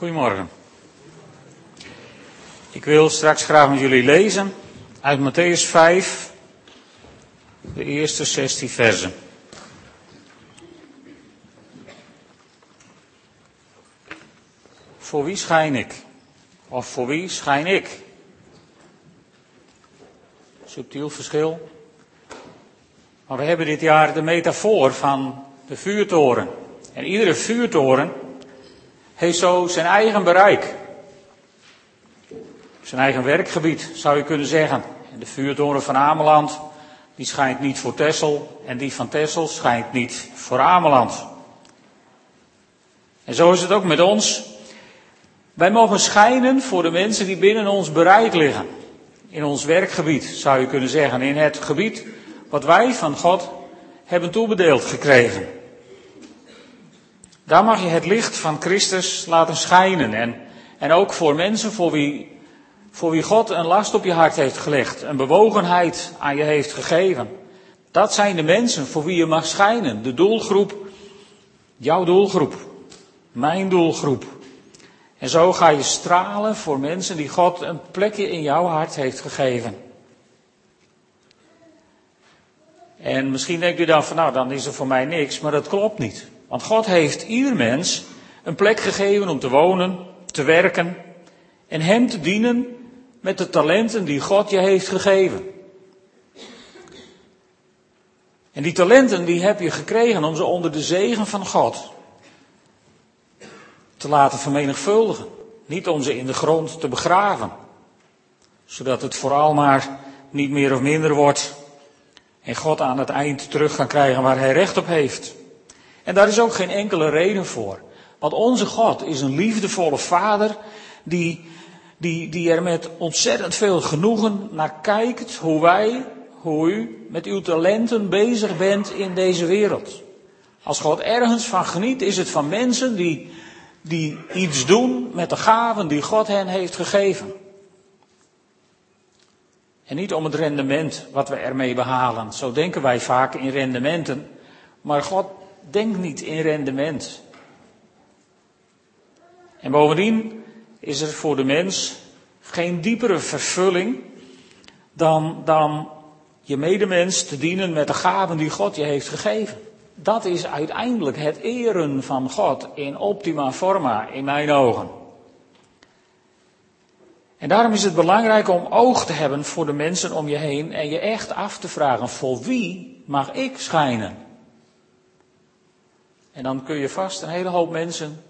Goedemorgen. Ik wil straks graag met jullie lezen uit Matthäus 5, de eerste 16 versen. Voor wie schijn ik? Of voor wie schijn ik? Subtiel verschil. Maar we hebben dit jaar de metafoor van de vuurtoren. En iedere vuurtoren heeft zo zijn eigen bereik. Zijn eigen werkgebied, zou je kunnen zeggen. En de vuurtoren van Ameland, die schijnt niet voor Tessel. En die van Tessel schijnt niet voor Ameland. En zo is het ook met ons. Wij mogen schijnen voor de mensen die binnen ons bereik liggen. In ons werkgebied, zou je kunnen zeggen. In het gebied wat wij van God hebben toebedeeld gekregen. Daar mag je het licht van Christus laten schijnen. En, en ook voor mensen voor wie, voor wie God een last op je hart heeft gelegd, een bewogenheid aan je heeft gegeven. Dat zijn de mensen voor wie je mag schijnen. De doelgroep, jouw doelgroep, mijn doelgroep. En zo ga je stralen voor mensen die God een plekje in jouw hart heeft gegeven. En misschien denkt u dan van nou, dan is er voor mij niks, maar dat klopt niet. Want God heeft ieder mens een plek gegeven om te wonen, te werken en Hem te dienen met de talenten die God je heeft gegeven. En die talenten die heb je gekregen om ze onder de zegen van God te laten vermenigvuldigen. Niet om ze in de grond te begraven. Zodat het vooral maar niet meer of minder wordt. En God aan het eind terug kan krijgen waar hij recht op heeft. En daar is ook geen enkele reden voor. Want onze God is een liefdevolle vader die, die, die er met ontzettend veel genoegen naar kijkt hoe wij, hoe u met uw talenten bezig bent in deze wereld. Als God ergens van geniet, is het van mensen die, die iets doen met de gaven die God hen heeft gegeven. En niet om het rendement wat we ermee behalen. Zo denken wij vaak in rendementen. Maar God denkt niet in rendement. En bovendien is er voor de mens geen diepere vervulling dan, dan je medemens te dienen met de gaven die God je heeft gegeven. Dat is uiteindelijk het eren van God in optima forma in mijn ogen. En daarom is het belangrijk om oog te hebben voor de mensen om je heen en je echt af te vragen, voor wie mag ik schijnen? En dan kun je vast een hele hoop mensen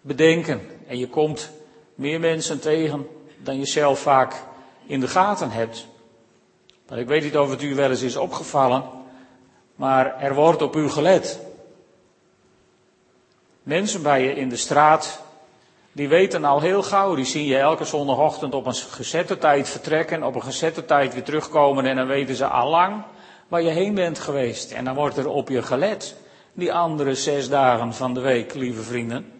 bedenken. En je komt meer mensen tegen dan je zelf vaak in de gaten hebt. Ik weet niet of het u wel eens is opgevallen, maar er wordt op u gelet. Mensen bij je in de straat, die weten al heel gauw, die zien je elke zondagochtend op een gezette tijd vertrekken, op een gezette tijd weer terugkomen en dan weten ze al lang waar je heen bent geweest. En dan wordt er op je gelet die andere zes dagen van de week, lieve vrienden.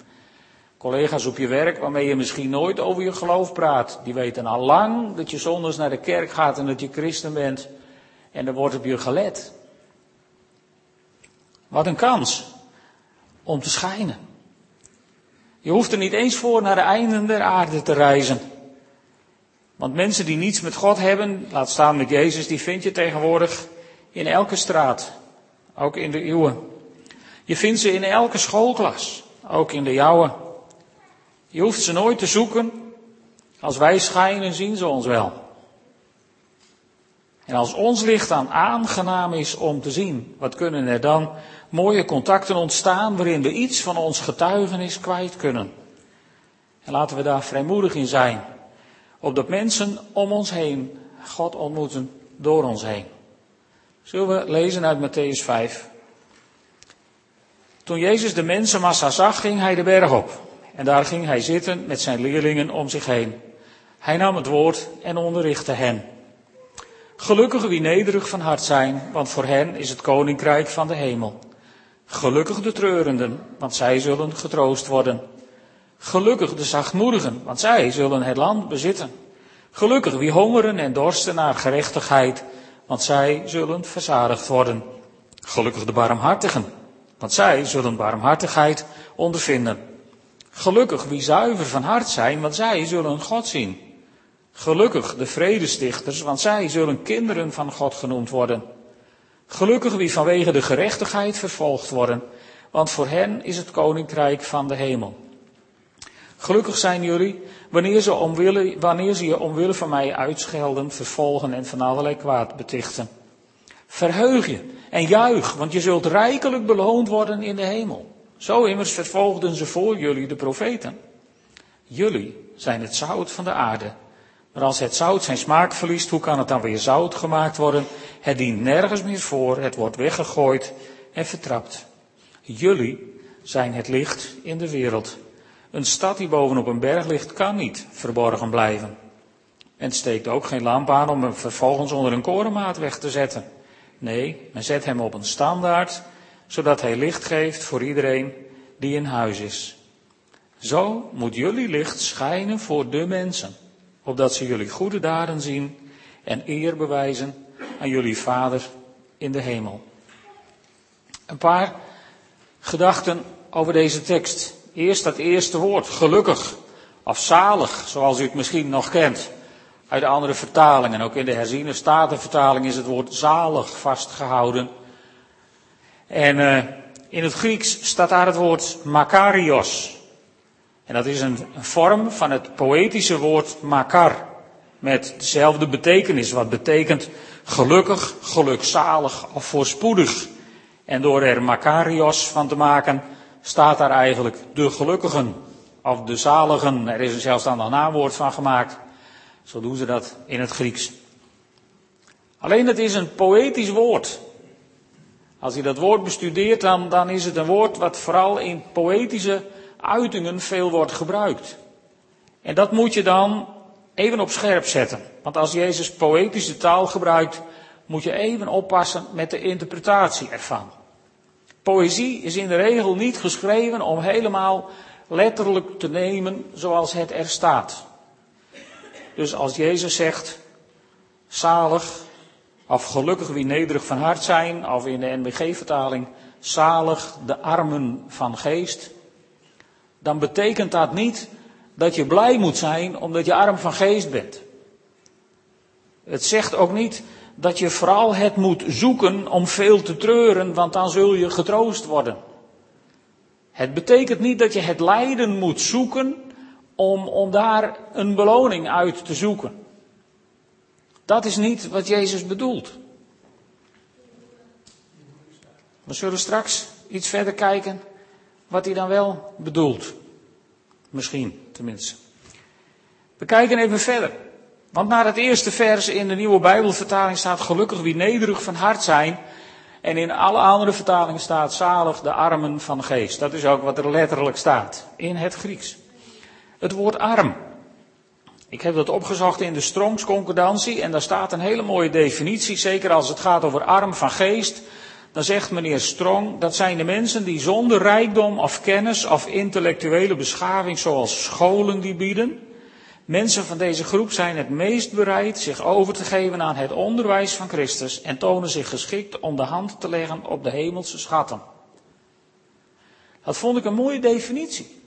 Collega's op je werk waarmee je misschien nooit over je geloof praat, die weten al lang dat je zondags naar de kerk gaat en dat je christen bent. En er wordt op je gelet. Wat een kans om te schijnen. Je hoeft er niet eens voor naar de einden der aarde te reizen. Want mensen die niets met God hebben, laat staan met Jezus, die vind je tegenwoordig in elke straat. Ook in de uwe. Je vindt ze in elke schoolklas, ook in de jouwe. Je hoeft ze nooit te zoeken. Als wij schijnen, zien ze ons wel. En als ons licht dan aangenaam is om te zien, wat kunnen er dan mooie contacten ontstaan waarin we iets van ons getuigenis kwijt kunnen. En laten we daar vrijmoedig in zijn, opdat mensen om ons heen God ontmoeten door ons heen. Zullen we lezen uit Matthäus 5, toen Jezus de mensenmassa zag, ging hij de berg op. En daar ging hij zitten met zijn leerlingen om zich heen. Hij nam het woord en onderrichtte hen. Gelukkig wie nederig van hart zijn, want voor hen is het koninkrijk van de hemel. Gelukkig de treurenden, want zij zullen getroost worden. Gelukkig de zachtmoedigen, want zij zullen het land bezitten. Gelukkig wie hongeren en dorsten naar gerechtigheid, want zij zullen verzadigd worden. Gelukkig de barmhartigen, want zij zullen barmhartigheid ondervinden. Gelukkig wie zuiver van hart zijn, want zij zullen God zien. Gelukkig de vredestichters, want zij zullen kinderen van God genoemd worden. Gelukkig wie vanwege de gerechtigheid vervolgd worden, want voor hen is het koninkrijk van de hemel. Gelukkig zijn jullie wanneer ze, omwille, wanneer ze je omwille van mij uitschelden, vervolgen en van allerlei kwaad betichten. Verheug je en juich, want je zult rijkelijk beloond worden in de hemel. Zo immers vervolgden ze voor jullie de profeten. Jullie zijn het zout van de aarde. Maar als het zout zijn smaak verliest, hoe kan het dan weer zout gemaakt worden? Het dient nergens meer voor, het wordt weggegooid en vertrapt. Jullie zijn het licht in de wereld. Een stad die bovenop een berg ligt, kan niet verborgen blijven. En steekt ook geen lamp aan om hem vervolgens onder een korenmaat weg te zetten. Nee, men zet hem op een standaard, zodat hij licht geeft voor iedereen die in huis is. Zo moet jullie licht schijnen voor de mensen, opdat ze jullie goede daden zien en eer bewijzen aan jullie Vader in de hemel. Een paar gedachten over deze tekst. Eerst dat eerste woord, gelukkig of zalig, zoals u het misschien nog kent uit de andere vertalingen. Ook in de herziene statenvertaling is het woord zalig vastgehouden. En uh, in het Grieks staat daar het woord makarios. En dat is een, een vorm van het poëtische woord makar. Met dezelfde betekenis, wat betekent gelukkig, gelukzalig of voorspoedig. En door er makarios van te maken, staat daar eigenlijk de gelukkigen of de zaligen. Er is een zelfstandig naamwoord van gemaakt. Zo doen ze dat in het Grieks. Alleen het is een poëtisch woord. Als je dat woord bestudeert, dan, dan is het een woord wat vooral in poëtische uitingen veel wordt gebruikt. En dat moet je dan even op scherp zetten. Want als Jezus poëtische taal gebruikt, moet je even oppassen met de interpretatie ervan. Poëzie is in de regel niet geschreven om helemaal letterlijk te nemen zoals het er staat. Dus als Jezus zegt, zalig of gelukkig wie nederig van hart zijn, of in de NBG-vertaling, zalig de armen van geest, dan betekent dat niet dat je blij moet zijn omdat je arm van geest bent. Het zegt ook niet dat je vooral het moet zoeken om veel te treuren, want dan zul je getroost worden. Het betekent niet dat je het lijden moet zoeken om, om daar een beloning uit te zoeken. Dat is niet wat Jezus bedoelt. We zullen straks iets verder kijken wat hij dan wel bedoelt. Misschien, tenminste. We kijken even verder. Want na het eerste vers in de nieuwe Bijbelvertaling staat gelukkig wie nederig van hart zijn. En in alle andere vertalingen staat zalig de armen van geest. Dat is ook wat er letterlijk staat in het Grieks. Het woord arm. Ik heb dat opgezocht in de Strongs Concordantie en daar staat een hele mooie definitie, zeker als het gaat over arm van geest. Dan zegt meneer Strong, dat zijn de mensen die zonder rijkdom of kennis of intellectuele beschaving zoals scholen die bieden. Mensen van deze groep zijn het meest bereid zich over te geven aan het onderwijs van Christus en tonen zich geschikt om de hand te leggen op de hemelse schatten. Dat vond ik een mooie definitie.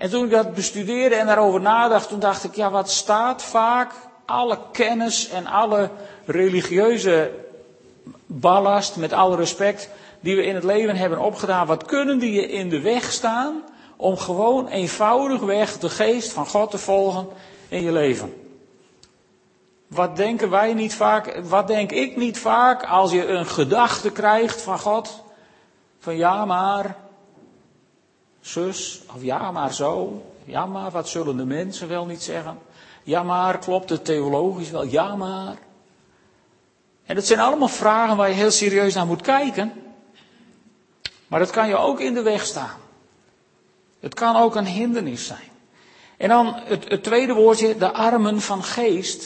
En toen ik dat bestudeerde en daarover nadacht, toen dacht ik, ja, wat staat vaak alle kennis en alle religieuze ballast, met alle respect, die we in het leven hebben opgedaan, wat kunnen die je in de weg staan om gewoon eenvoudigweg de geest van God te volgen in je leven? Wat denken wij niet vaak, wat denk ik niet vaak als je een gedachte krijgt van God? Van ja, maar zus, of ja maar zo, ja maar wat zullen de mensen wel niet zeggen? Ja maar klopt het theologisch wel? Ja maar. En dat zijn allemaal vragen waar je heel serieus naar moet kijken. Maar dat kan je ook in de weg staan. Het kan ook een hindernis zijn. En dan het, het tweede woordje, de armen van geest.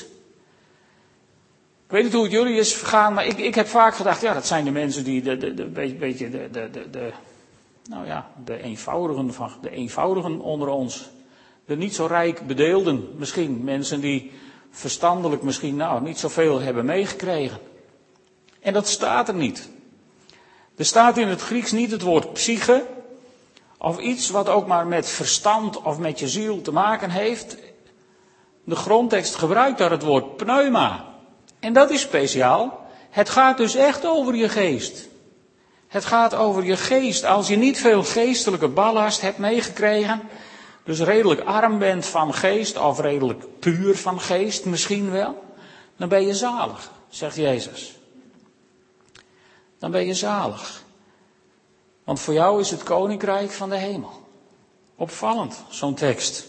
Ik weet niet hoe het jullie is vergaan, maar ik, ik heb vaak gedacht, ja, dat zijn de mensen die de, de, beetje de, de, de, de, nou ja, de eenvoudigen, van, de eenvoudigen onder ons. De niet zo rijk bedeelden, misschien mensen die verstandelijk misschien nou niet zoveel hebben meegekregen. En dat staat er niet. Er staat in het Grieks niet het woord psyche, of iets wat ook maar met verstand of met je ziel te maken heeft. De grondtekst gebruikt daar het woord pneuma. En dat is speciaal. Het gaat dus echt over je geest. Het gaat over je geest. Als je niet veel geestelijke ballast hebt meegekregen, dus redelijk arm bent van geest, of redelijk puur van geest misschien wel, dan ben je zalig, zegt Jezus. Dan ben je zalig. Want voor jou is het koninkrijk van de hemel. Opvallend, zo'n tekst.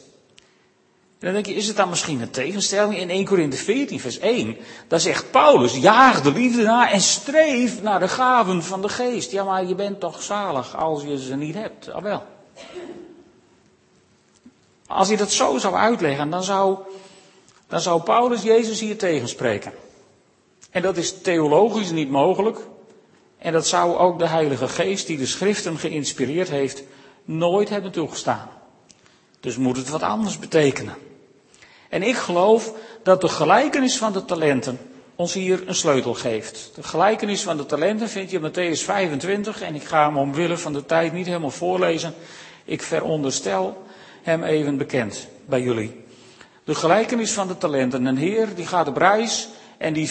Dan denk je, is het dan misschien een tegenstelling? In 1 Korinthe 14, vers 1, daar zegt Paulus, jaag de liefde na en streef naar de gaven van de geest. Ja, maar je bent toch zalig als je ze niet hebt? Ah, wel. Als je dat zo zou uitleggen, dan zou, dan zou Paulus Jezus hier tegenspreken. En dat is theologisch niet mogelijk. En dat zou ook de Heilige Geest, die de schriften geïnspireerd heeft, nooit hebben toegestaan. Dus moet het wat anders betekenen. En ik geloof dat de gelijkenis van de talenten ons hier een sleutel geeft. De gelijkenis van de talenten vind je in Matthäus 25 en ik ga hem omwille van de tijd niet helemaal voorlezen. Ik veronderstel hem even bekend bij jullie. De gelijkenis van de talenten. Een heer die gaat op reis en die,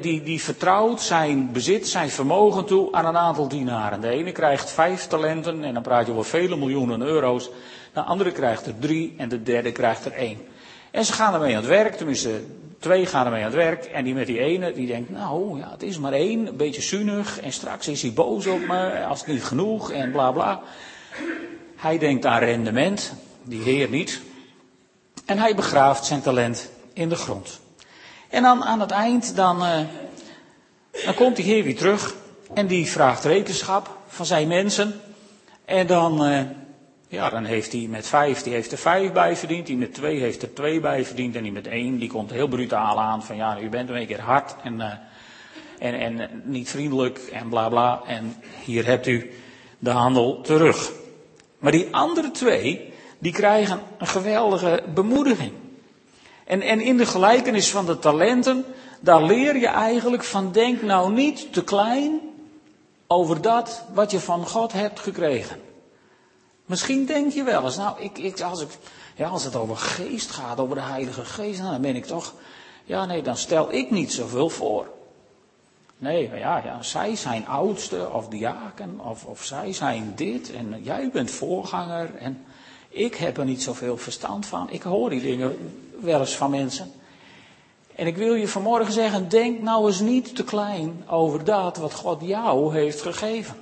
die, die vertrouwt zijn bezit, zijn vermogen toe aan een aantal dienaren. De ene krijgt vijf talenten en dan praat je over vele miljoenen euro's. De andere krijgt er drie en de derde krijgt er één. En ze gaan ermee aan het werk, tenminste twee gaan ermee aan het werk. En die met die ene, die denkt, nou ja, het is maar één, een beetje zuinig. En straks is hij boos op me, als het niet genoeg en bla bla. Hij denkt aan rendement, die heer niet. En hij begraaft zijn talent in de grond. En dan aan het eind, dan, uh, dan komt die heer weer terug. En die vraagt rekenschap van zijn mensen. En dan, uh, ja, dan heeft hij met vijf, die heeft er vijf bij verdiend. Die met twee heeft er twee bij verdiend. En die met één, die komt heel brutaal aan van ja, u bent een keer hard en, uh, en, en niet vriendelijk en bla bla. En hier hebt u de handel terug. Maar die andere twee, die krijgen een geweldige bemoediging. En, en in de gelijkenis van de talenten, daar leer je eigenlijk van denk nou niet te klein over dat wat je van God hebt gekregen. Misschien denk je wel eens, nou, ik, ik, als, ik, ja, als het over geest gaat, over de Heilige Geest, nou, dan ben ik toch, ja nee, dan stel ik niet zoveel voor. Nee, ja, ja, zij zijn oudste of diaken, of, of zij zijn dit, en jij bent voorganger, en ik heb er niet zoveel verstand van. Ik hoor die dingen wel eens van mensen. En ik wil je vanmorgen zeggen, denk nou eens niet te klein over dat wat God jou heeft gegeven.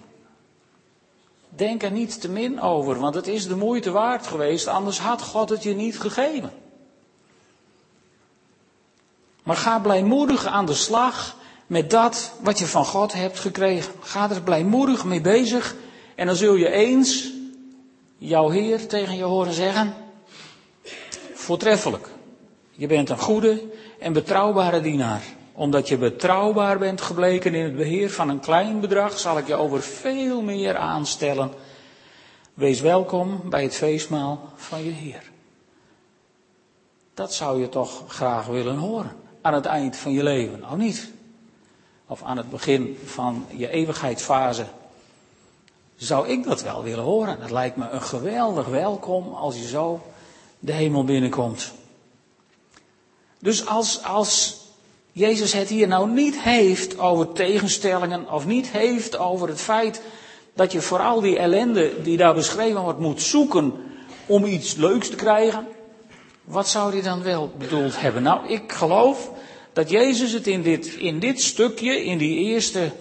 Denk er niet te min over, want het is de moeite waard geweest, anders had God het je niet gegeven. Maar ga blijmoedig aan de slag met dat wat je van God hebt gekregen. Ga er blijmoedig mee bezig en dan zul je eens jouw Heer tegen je horen zeggen, voortreffelijk. Je bent een goede en betrouwbare dienaar. Omdat je betrouwbaar bent gebleken in het beheer van een klein bedrag, zal ik je over veel meer aanstellen. Wees welkom bij het feestmaal van je Heer. Dat zou je toch graag willen horen aan het eind van je leven, of niet? Of aan het begin van je eeuwigheidsfase. Zou ik dat wel willen horen? Het lijkt me een geweldig welkom als je zo de hemel binnenkomt. Dus als, als Jezus het hier nou niet heeft over tegenstellingen of niet heeft over het feit dat je voor al die ellende die daar beschreven wordt moet zoeken om iets leuks te krijgen, wat zou hij dan wel bedoeld hebben? Nou, ik geloof dat Jezus het in dit, in dit stukje, in die eerste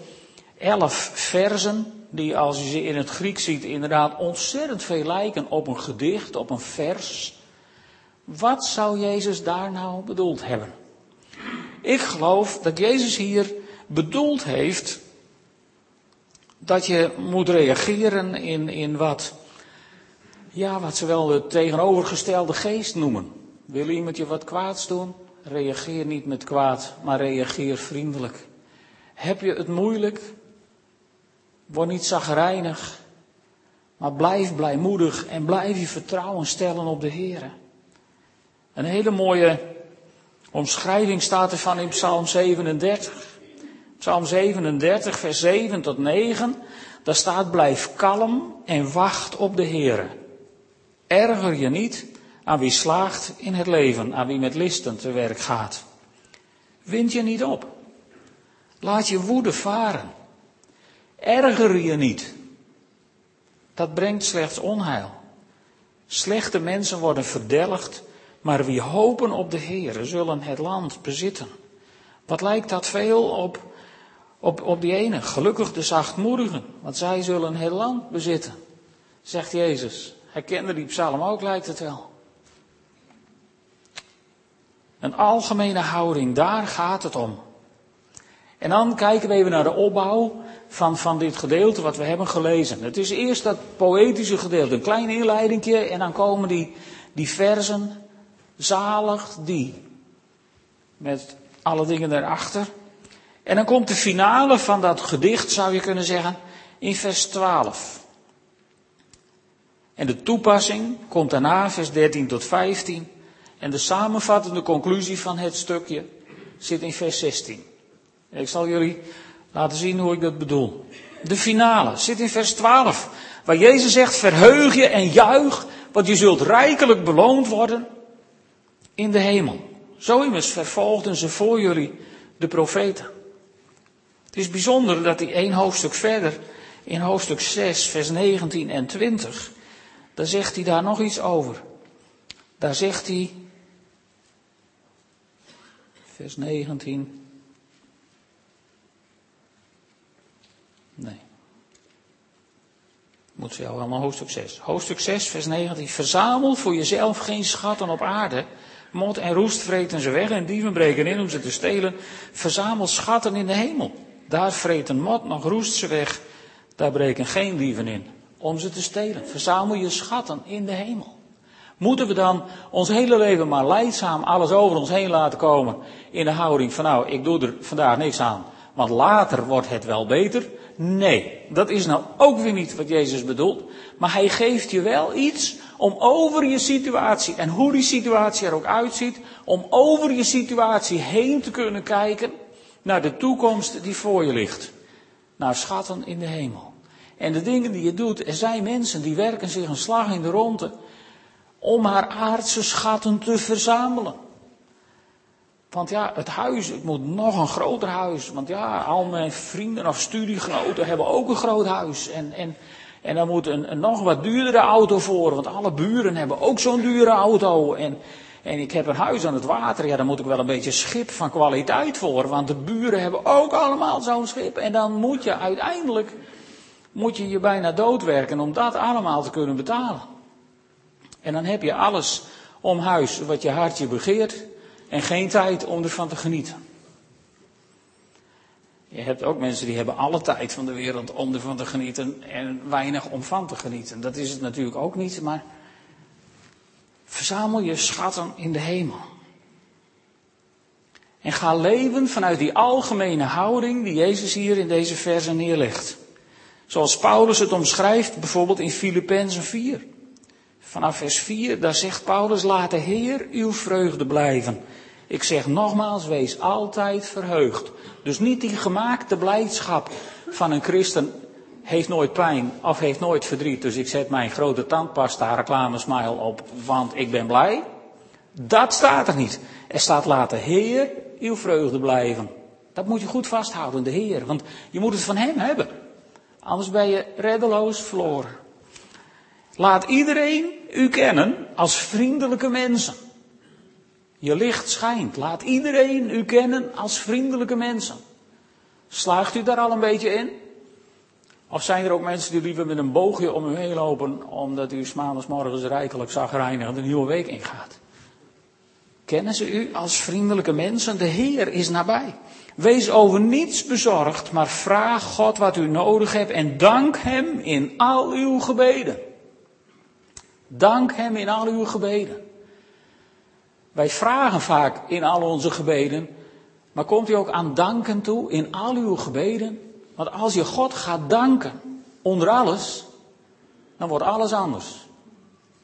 elf versen, die als je ze in het Griek ziet inderdaad ontzettend veel lijken op een gedicht, op een vers, wat zou Jezus daar nou bedoeld hebben? Ik geloof dat Jezus hier bedoeld heeft dat je moet reageren in, in wat, ja, wat ze wel de tegenovergestelde geest noemen. Wil iemand je wat kwaads doen? Reageer niet met kwaad, maar reageer vriendelijk. Heb je het moeilijk? Word niet zagrijnig, maar blijf blijmoedig en blijf je vertrouwen stellen op de Heer. Een hele mooie omschrijving staat ervan in Psalm 37. Psalm 37, vers 7 tot 9. daar staat blijf kalm en wacht op de Heere. Erger je niet aan wie slaagt in het leven, aan wie met listen te werk gaat. Wind je niet op. Laat je woede varen. Erger je niet. Dat brengt slechts onheil. Slechte mensen worden verdelgd, maar wie hopen op de Heer zullen het land bezitten. Wat lijkt dat veel op, op, op die ene, gelukkig de zachtmoedigen, want zij zullen het land bezitten, zegt Jezus. Hij kende die psalm ook, lijkt het wel. Een algemene houding, daar gaat het om. En dan kijken we even naar de opbouw van, van dit gedeelte wat we hebben gelezen. Het is eerst dat poëtische gedeelte, een klein inleidingje en dan komen die, die versen, zalig die, met alle dingen daarachter. En dan komt de finale van dat gedicht, zou je kunnen zeggen, in vers 12. En de toepassing komt daarna, vers 13 tot 15. En de samenvattende conclusie van het stukje zit in vers 16. Ik zal jullie laten zien hoe ik dat bedoel. De finale zit in vers 12, waar Jezus zegt: Verheug je en juich, want je zult rijkelijk beloond worden in de hemel. Zo immers vervolgden ze voor jullie de profeten. Het is bijzonder dat hij één hoofdstuk verder, in hoofdstuk 6, vers 19 en 20, daar zegt hij daar nog iets over. Daar zegt hij, vers 19, Nee. Moet ze jou allemaal hoofdstuk 6. Hoofdstuk 6, vers 19. Verzamel voor jezelf geen schatten op aarde. Mot en roest vreten ze weg en dieven breken in om ze te stelen. Verzamel schatten in de hemel. Daar vreten mot nog roest ze weg. Daar breken geen dieven in om ze te stelen. Verzamel je schatten in de hemel. Moeten we dan ons hele leven maar leidzaam alles over ons heen laten komen in de houding van nou, ik doe er vandaag niks aan, want later wordt het wel beter. Nee, dat is nou ook weer niet wat Jezus bedoelt. Maar hij geeft je wel iets om over je situatie en hoe die situatie er ook uitziet, om over je situatie heen te kunnen kijken naar de toekomst die voor je ligt. Naar schatten in de hemel. En de dingen die je doet, er zijn mensen die werken zich een slag in de ronde om haar aardse schatten te verzamelen. Want ja, het huis, het moet nog een groter huis. Want ja, al mijn vrienden of studiegenoten hebben ook een groot huis. En, en, en dan moet een, nog wat duurdere auto voor. Want alle buren hebben ook zo'n dure auto. En, en ik heb een huis aan het water. Ja, daar moet ik wel een beetje schip van kwaliteit voor. Want de buren hebben ook allemaal zo'n schip. En dan moet je uiteindelijk, moet je je bijna doodwerken om dat allemaal te kunnen betalen. En dan heb je alles om huis wat je hartje begeert en geen tijd om ervan te genieten. Je hebt ook mensen die hebben alle tijd van de wereld om ervan te genieten en weinig om van te genieten. Dat is het natuurlijk ook niet, maar verzamel je schatten in de hemel. En ga leven vanuit die algemene houding die Jezus hier in deze verse neerlegt. Zoals Paulus het omschrijft bijvoorbeeld in Filippenzen 4. Vanaf vers 4, daar zegt Paulus, laat de Heer uw vreugde blijven. Ik zeg nogmaals, wees altijd verheugd. Dus niet die gemaakte blijdschap van een christen heeft nooit pijn of heeft nooit verdriet. Dus ik zet mijn grote tandpasta reclamesmile op, want ik ben blij. Dat staat er niet. Er staat laat de Heer uw vreugde blijven. Dat moet je goed vasthouden, de Heer. Want je moet het van Hem hebben. Anders ben je reddeloos verloren. Laat iedereen u kennen als vriendelijke mensen. Je licht schijnt. Laat iedereen u kennen als vriendelijke mensen. Slaagt u daar al een beetje in? Of zijn er ook mensen die liever met een boogje om u heen lopen, omdat u morgens rijkelijk zagrijnig de nieuwe week ingaat? Kennen ze u als vriendelijke mensen? De Heer is nabij. Wees over niets bezorgd, maar vraag God wat u nodig hebt en dank Hem in al uw gebeden. Dank Hem in al uw gebeden. Wij vragen vaak in al onze gebeden, maar komt u ook aan danken toe in al uw gebeden? Want als je God gaat danken onder alles, dan wordt alles anders.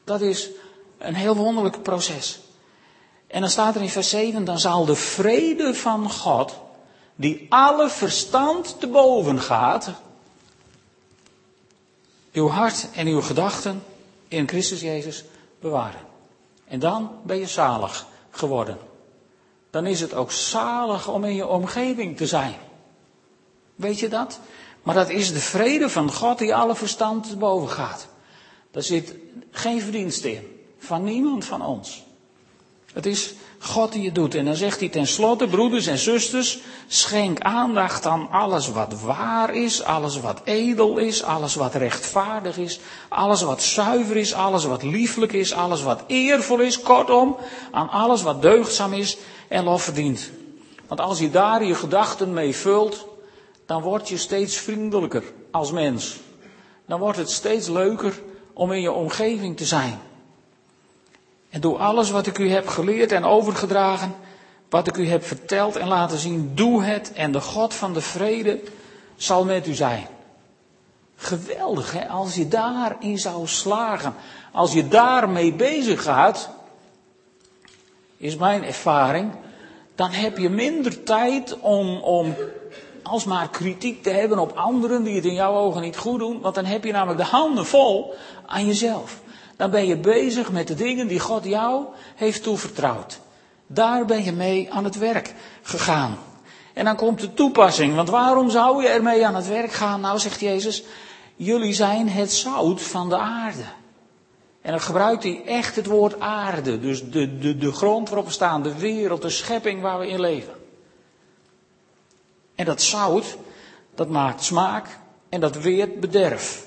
Dat is een heel wonderlijk proces. En dan staat er in vers 7, dan zal de vrede van God, die alle verstand te boven gaat, uw hart en uw gedachten in Christus Jezus bewaren. En dan ben je zalig geworden. Dan is het ook zalig om in je omgeving te zijn. Weet je dat? Maar dat is de vrede van God die alle verstand boven gaat. Daar zit geen verdienste in. Van niemand van ons. Het is God die het doet. En dan zegt hij tenslotte, broeders en zusters, schenk aandacht aan alles wat waar is, alles wat edel is, alles wat rechtvaardig is, alles wat zuiver is, alles wat lieflijk is, alles wat eervol is, kortom, aan alles wat deugdzaam is en lof verdient. Want als je daar je gedachten mee vult, dan word je steeds vriendelijker als mens. Dan wordt het steeds leuker om in je omgeving te zijn. En doe alles wat ik u heb geleerd en overgedragen, wat ik u heb verteld en laten zien, doe het en de God van de vrede zal met u zijn. Geweldig, hè? als je daarin zou slagen, als je daarmee bezig gaat, is mijn ervaring, dan heb je minder tijd om, om alsmaar kritiek te hebben op anderen die het in jouw ogen niet goed doen, want dan heb je namelijk de handen vol aan jezelf. Dan ben je bezig met de dingen die God jou heeft toevertrouwd. Daar ben je mee aan het werk gegaan. En dan komt de toepassing, want waarom zou je ermee aan het werk gaan? Nou, zegt Jezus, jullie zijn het zout van de aarde. En dan gebruikt hij echt het woord aarde, dus de, de, de grond waarop we staan, de wereld, de schepping waar we in leven. En dat zout, dat maakt smaak en dat weert bederf.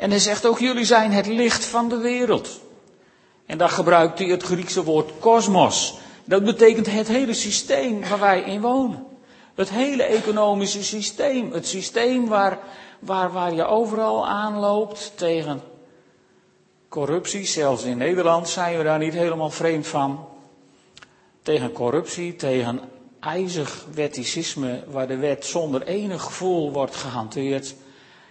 En hij zegt ook, jullie zijn het licht van de wereld. En daar gebruikt hij het Griekse woord kosmos. Dat betekent het hele systeem waar wij in wonen. Het hele economische systeem. Het systeem waar, waar, waar je overal aanloopt tegen corruptie. Zelfs in Nederland zijn we daar niet helemaal vreemd van. Tegen corruptie, tegen ijzig wetticisme waar de wet zonder enig gevoel wordt gehanteerd.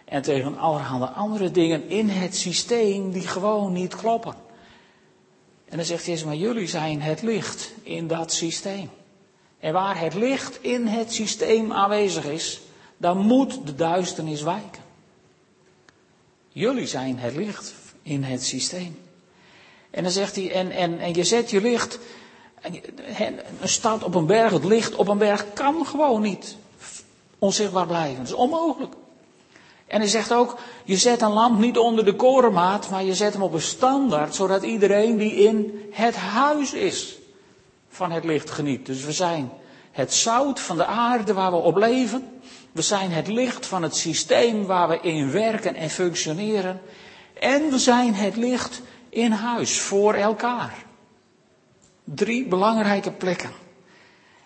En tegen allerhande andere dingen in het systeem die gewoon niet kloppen. En dan zegt Jezus, maar jullie zijn het licht in dat systeem. En waar het licht in het systeem aanwezig is, dan moet de duisternis wijken. Jullie zijn het licht in het systeem. En dan zegt hij, en, en, en je zet je licht, een stad op een berg, het licht op een berg kan gewoon niet onzichtbaar blijven. Dat is onmogelijk. En hij zegt ook, je zet een lamp niet onder de korenmaat, maar je zet hem op een standaard, zodat iedereen die in het huis is van het licht geniet. Dus we zijn het zout van de aarde waar we op leven. We zijn het licht van het systeem waar we in werken en functioneren. En we zijn het licht in huis voor elkaar. Drie belangrijke plekken.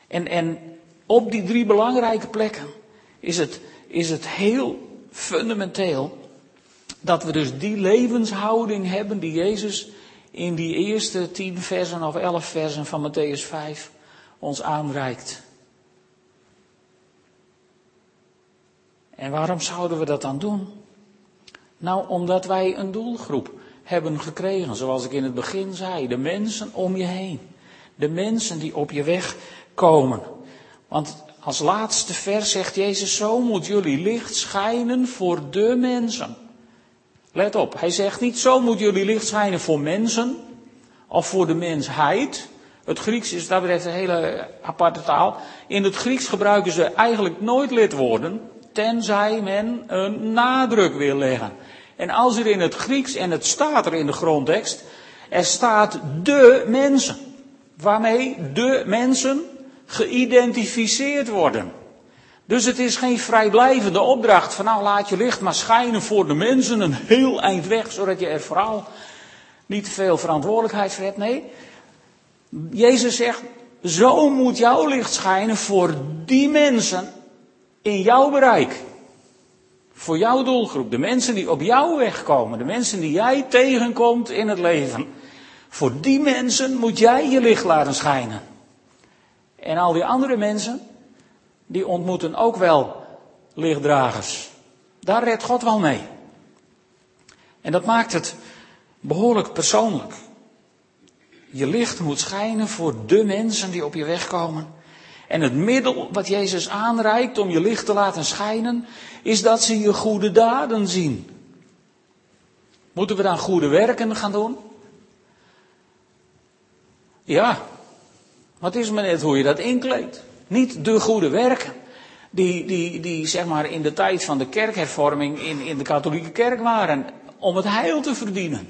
En, en op die drie belangrijke plekken is het, is het heel fundamenteel dat we dus die levenshouding hebben die Jezus in die eerste tien versen of elf versen van Matthäus 5 ons aanreikt. En waarom zouden we dat dan doen? Nou, omdat wij een doelgroep hebben gekregen, zoals ik in het begin zei, de mensen om je heen. De mensen die op je weg komen. Want als laatste vers zegt Jezus, zo moet jullie licht schijnen voor de mensen. Let op, hij zegt niet, zo moet jullie licht schijnen voor mensen of voor de mensheid. Het Grieks is, dat betreft een hele aparte taal. In het Grieks gebruiken ze eigenlijk nooit lidwoorden, tenzij men een nadruk wil leggen. En als er in het Grieks, en het staat er in de grondtekst, er staat de mensen. Waarmee de mensen geïdentificeerd worden. Dus het is geen vrijblijvende opdracht van nou laat je licht maar schijnen voor de mensen een heel eind weg, zodat je er vooral niet veel verantwoordelijkheid voor hebt. Nee, Jezus zegt, zo moet jouw licht schijnen voor die mensen in jouw bereik. Voor jouw doelgroep. De mensen die op jouw weg komen. De mensen die jij tegenkomt in het leven. Voor die mensen moet jij je licht laten schijnen. En al die andere mensen, die ontmoeten ook wel lichtdragers. Daar redt God wel mee. En dat maakt het behoorlijk persoonlijk. Je licht moet schijnen voor de mensen die op je weg komen. En het middel wat Jezus aanreikt om je licht te laten schijnen, is dat ze je goede daden zien. Moeten we dan goede werken gaan doen? Ja, wat is maar net hoe je dat inkleedt. Niet de goede werken. Die, die, die zeg maar in de tijd van de kerkhervorming in, in de katholieke kerk waren. Om het heil te verdienen.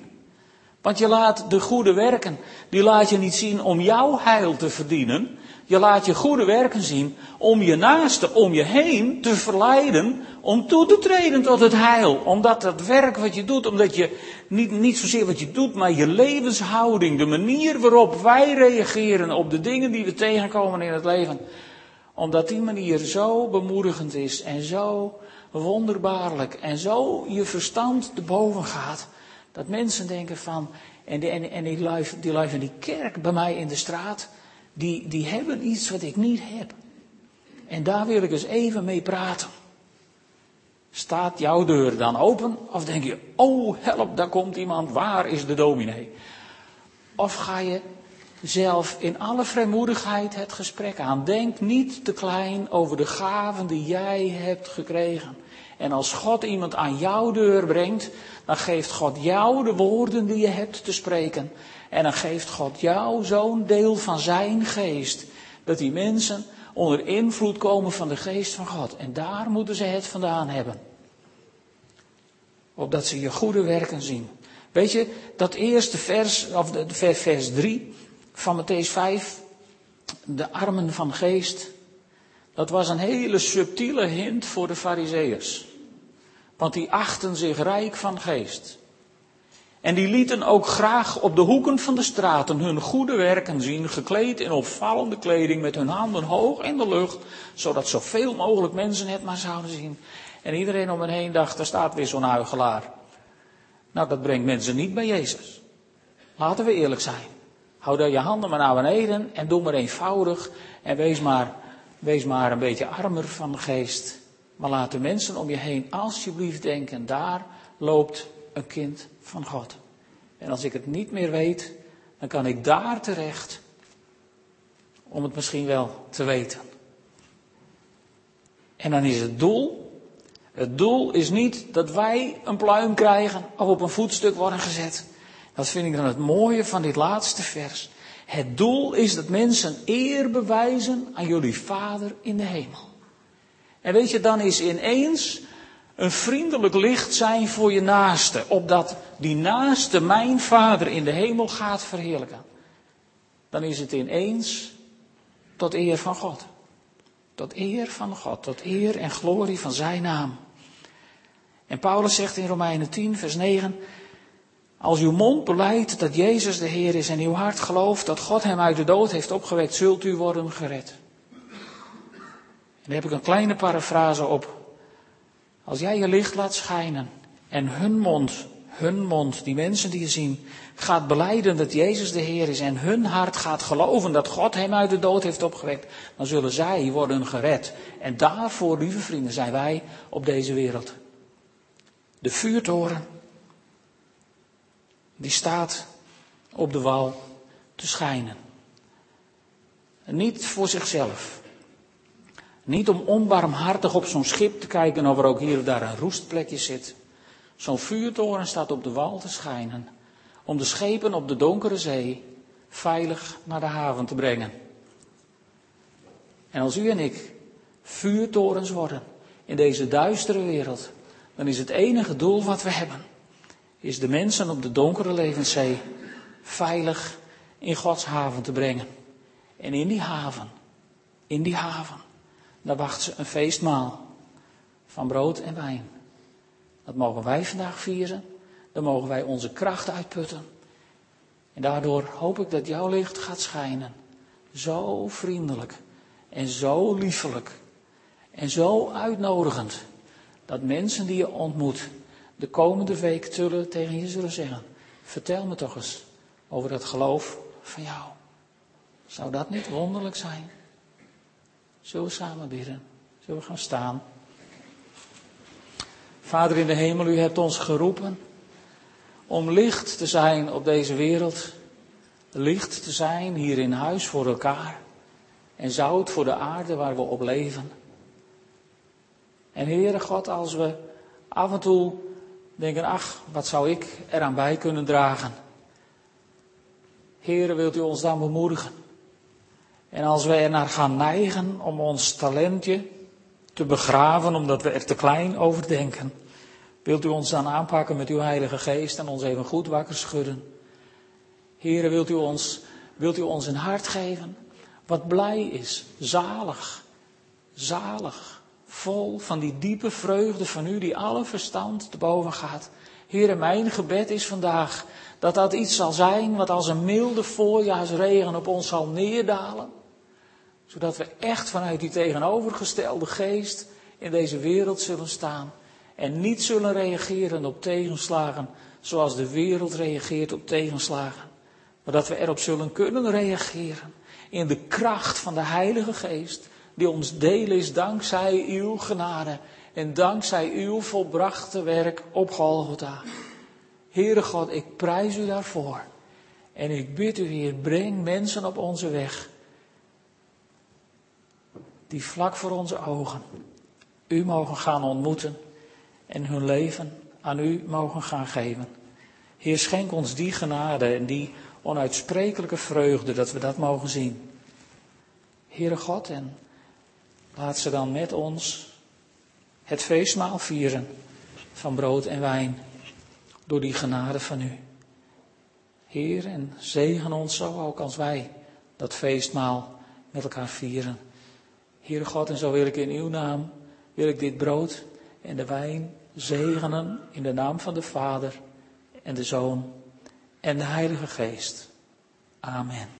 Want je laat de goede werken, die laat je niet zien om jouw heil te verdienen. Je laat je goede werken zien om je naaste om je heen te verleiden om toe te treden tot het heil. Omdat dat werk wat je doet, omdat je niet, niet zozeer wat je doet, maar je levenshouding, de manier waarop wij reageren op de dingen die we tegenkomen in het leven. Omdat die manier zo bemoedigend is en zo wonderbaarlijk en zo je verstand te boven gaat. Dat mensen denken van, en, die, en, en die, lui, die lui van die kerk bij mij in de straat, die, die hebben iets wat ik niet heb. En daar wil ik eens even mee praten. Staat jouw deur dan open? Of denk je, oh help, daar komt iemand, waar is de dominee? Of ga je zelf in alle vrijmoedigheid het gesprek aan? Denk niet te klein over de gaven die jij hebt gekregen. En als God iemand aan jouw deur brengt, dan geeft God jou de woorden die je hebt te spreken. En dan geeft God jou zo'n deel van zijn geest. Dat die mensen onder invloed komen van de geest van God. En daar moeten ze het vandaan hebben. Opdat ze je goede werken zien. Weet je, dat eerste vers, of vers 3 van Matthäus 5, de armen van geest, dat was een hele subtiele hint voor de Farizeeërs. Want die achten zich rijk van geest. En die lieten ook graag op de hoeken van de straten hun goede werken zien, gekleed in opvallende kleding, met hun handen hoog in de lucht, zodat zoveel mogelijk mensen het maar zouden zien. En iedereen om hen heen dacht, er staat weer zo'n huigelaar. Nou, dat brengt mensen niet bij Jezus. Laten we eerlijk zijn. Hou daar je handen maar naar beneden en doe maar eenvoudig en wees maar, wees maar een beetje armer van de geest. Maar laat de mensen om je heen alsjeblieft denken, daar loopt een kind van God. En als ik het niet meer weet, dan kan ik daar terecht om het misschien wel te weten. En dan is het doel, het doel is niet dat wij een pluim krijgen of op een voetstuk worden gezet. Dat vind ik dan het mooie van dit laatste vers. Het doel is dat mensen eer bewijzen aan jullie Vader in de hemel. En weet je, dan is ineens een vriendelijk licht zijn voor je naaste, opdat die naaste mijn Vader in de hemel gaat verheerlijken. Dan is het ineens tot eer van God. Tot eer van God, tot eer en glorie van zijn naam. En Paulus zegt in Romeinen 10, vers 9, als uw mond beleidt dat Jezus de Heer is en uw hart gelooft dat God hem uit de dood heeft opgewekt, zult u worden gered. En daar heb ik een kleine parafrase op. Als jij je licht laat schijnen en hun mond, hun mond, die mensen die je zien, gaat beleiden dat Jezus de Heer is en hun hart gaat geloven dat God hem uit de dood heeft opgewekt, dan zullen zij worden gered. En daarvoor, lieve vrienden, zijn wij op deze wereld. De vuurtoren, die staat op de wal te schijnen. niet voor zichzelf. Niet om onbarmhartig op zo'n schip te kijken of er ook hier of daar een roestplekje zit. Zo'n vuurtoren staat op de wal te schijnen. Om de schepen op de donkere zee veilig naar de haven te brengen. En als u en ik vuurtorens worden in deze duistere wereld, dan is het enige doel wat we hebben, is de mensen op de donkere levenszee veilig in Gods haven te brengen. En in die haven, in die haven, daar wacht ze een feestmaal van brood en wijn. Dat mogen wij vandaag vieren. Daar mogen wij onze kracht uitputten. En daardoor hoop ik dat jouw licht gaat schijnen. Zo vriendelijk en zo liefelijk en zo uitnodigend. Dat mensen die je ontmoet de komende week zullen tegen je zullen zeggen. Vertel me toch eens over dat geloof van jou. Zou dat niet wonderlijk zijn? Zullen we samen bidden? Zullen we gaan staan? Vader in de hemel, u hebt ons geroepen om licht te zijn op deze wereld. Licht te zijn hier in huis voor elkaar. en zout voor de aarde waar we op leven. En Heere God, als we af en toe denken, ach, wat zou ik eraan bij kunnen dragen? Heere, wilt u ons dan bemoedigen? En als we er naar gaan neigen om ons talentje te begraven omdat we er te klein over denken, wilt u ons dan aanpakken met uw Heilige Geest en ons even goed wakker schudden? Heere, wilt u ons, wilt u ons een hart geven wat blij is, zalig, zalig, vol van die diepe vreugde van u die alle verstand te boven gaat. Heere, mijn gebed is vandaag dat dat iets zal zijn wat als een milde voorjaarsregen op ons zal neerdalen. Zodat we echt vanuit die tegenovergestelde geest in deze wereld zullen staan. En niet zullen reageren op tegenslagen zoals de wereld reageert op tegenslagen. Maar dat we erop zullen kunnen reageren in de kracht van de Heilige Geest die ons delen is dankzij uw genade en dankzij uw volbrachte werk op Golgotha. Heere God, ik prijs u daarvoor. En ik bid u, Heer, breng mensen op onze weg. Die vlak voor onze ogen u mogen gaan ontmoeten en hun leven aan u mogen gaan geven. Heer, schenk ons die genade en die onuitsprekelijke vreugde dat we dat mogen zien. Heere God, en laat ze dan met ons het feestmaal vieren van brood en wijn door die genade van u. Heer, en zegen ons zo ook als wij dat feestmaal met elkaar vieren. Heere God, en zo wil ik in uw naam, wil ik dit brood en de wijn zegenen in de naam van de Vader en de Zoon en de Heilige Geest. Amen.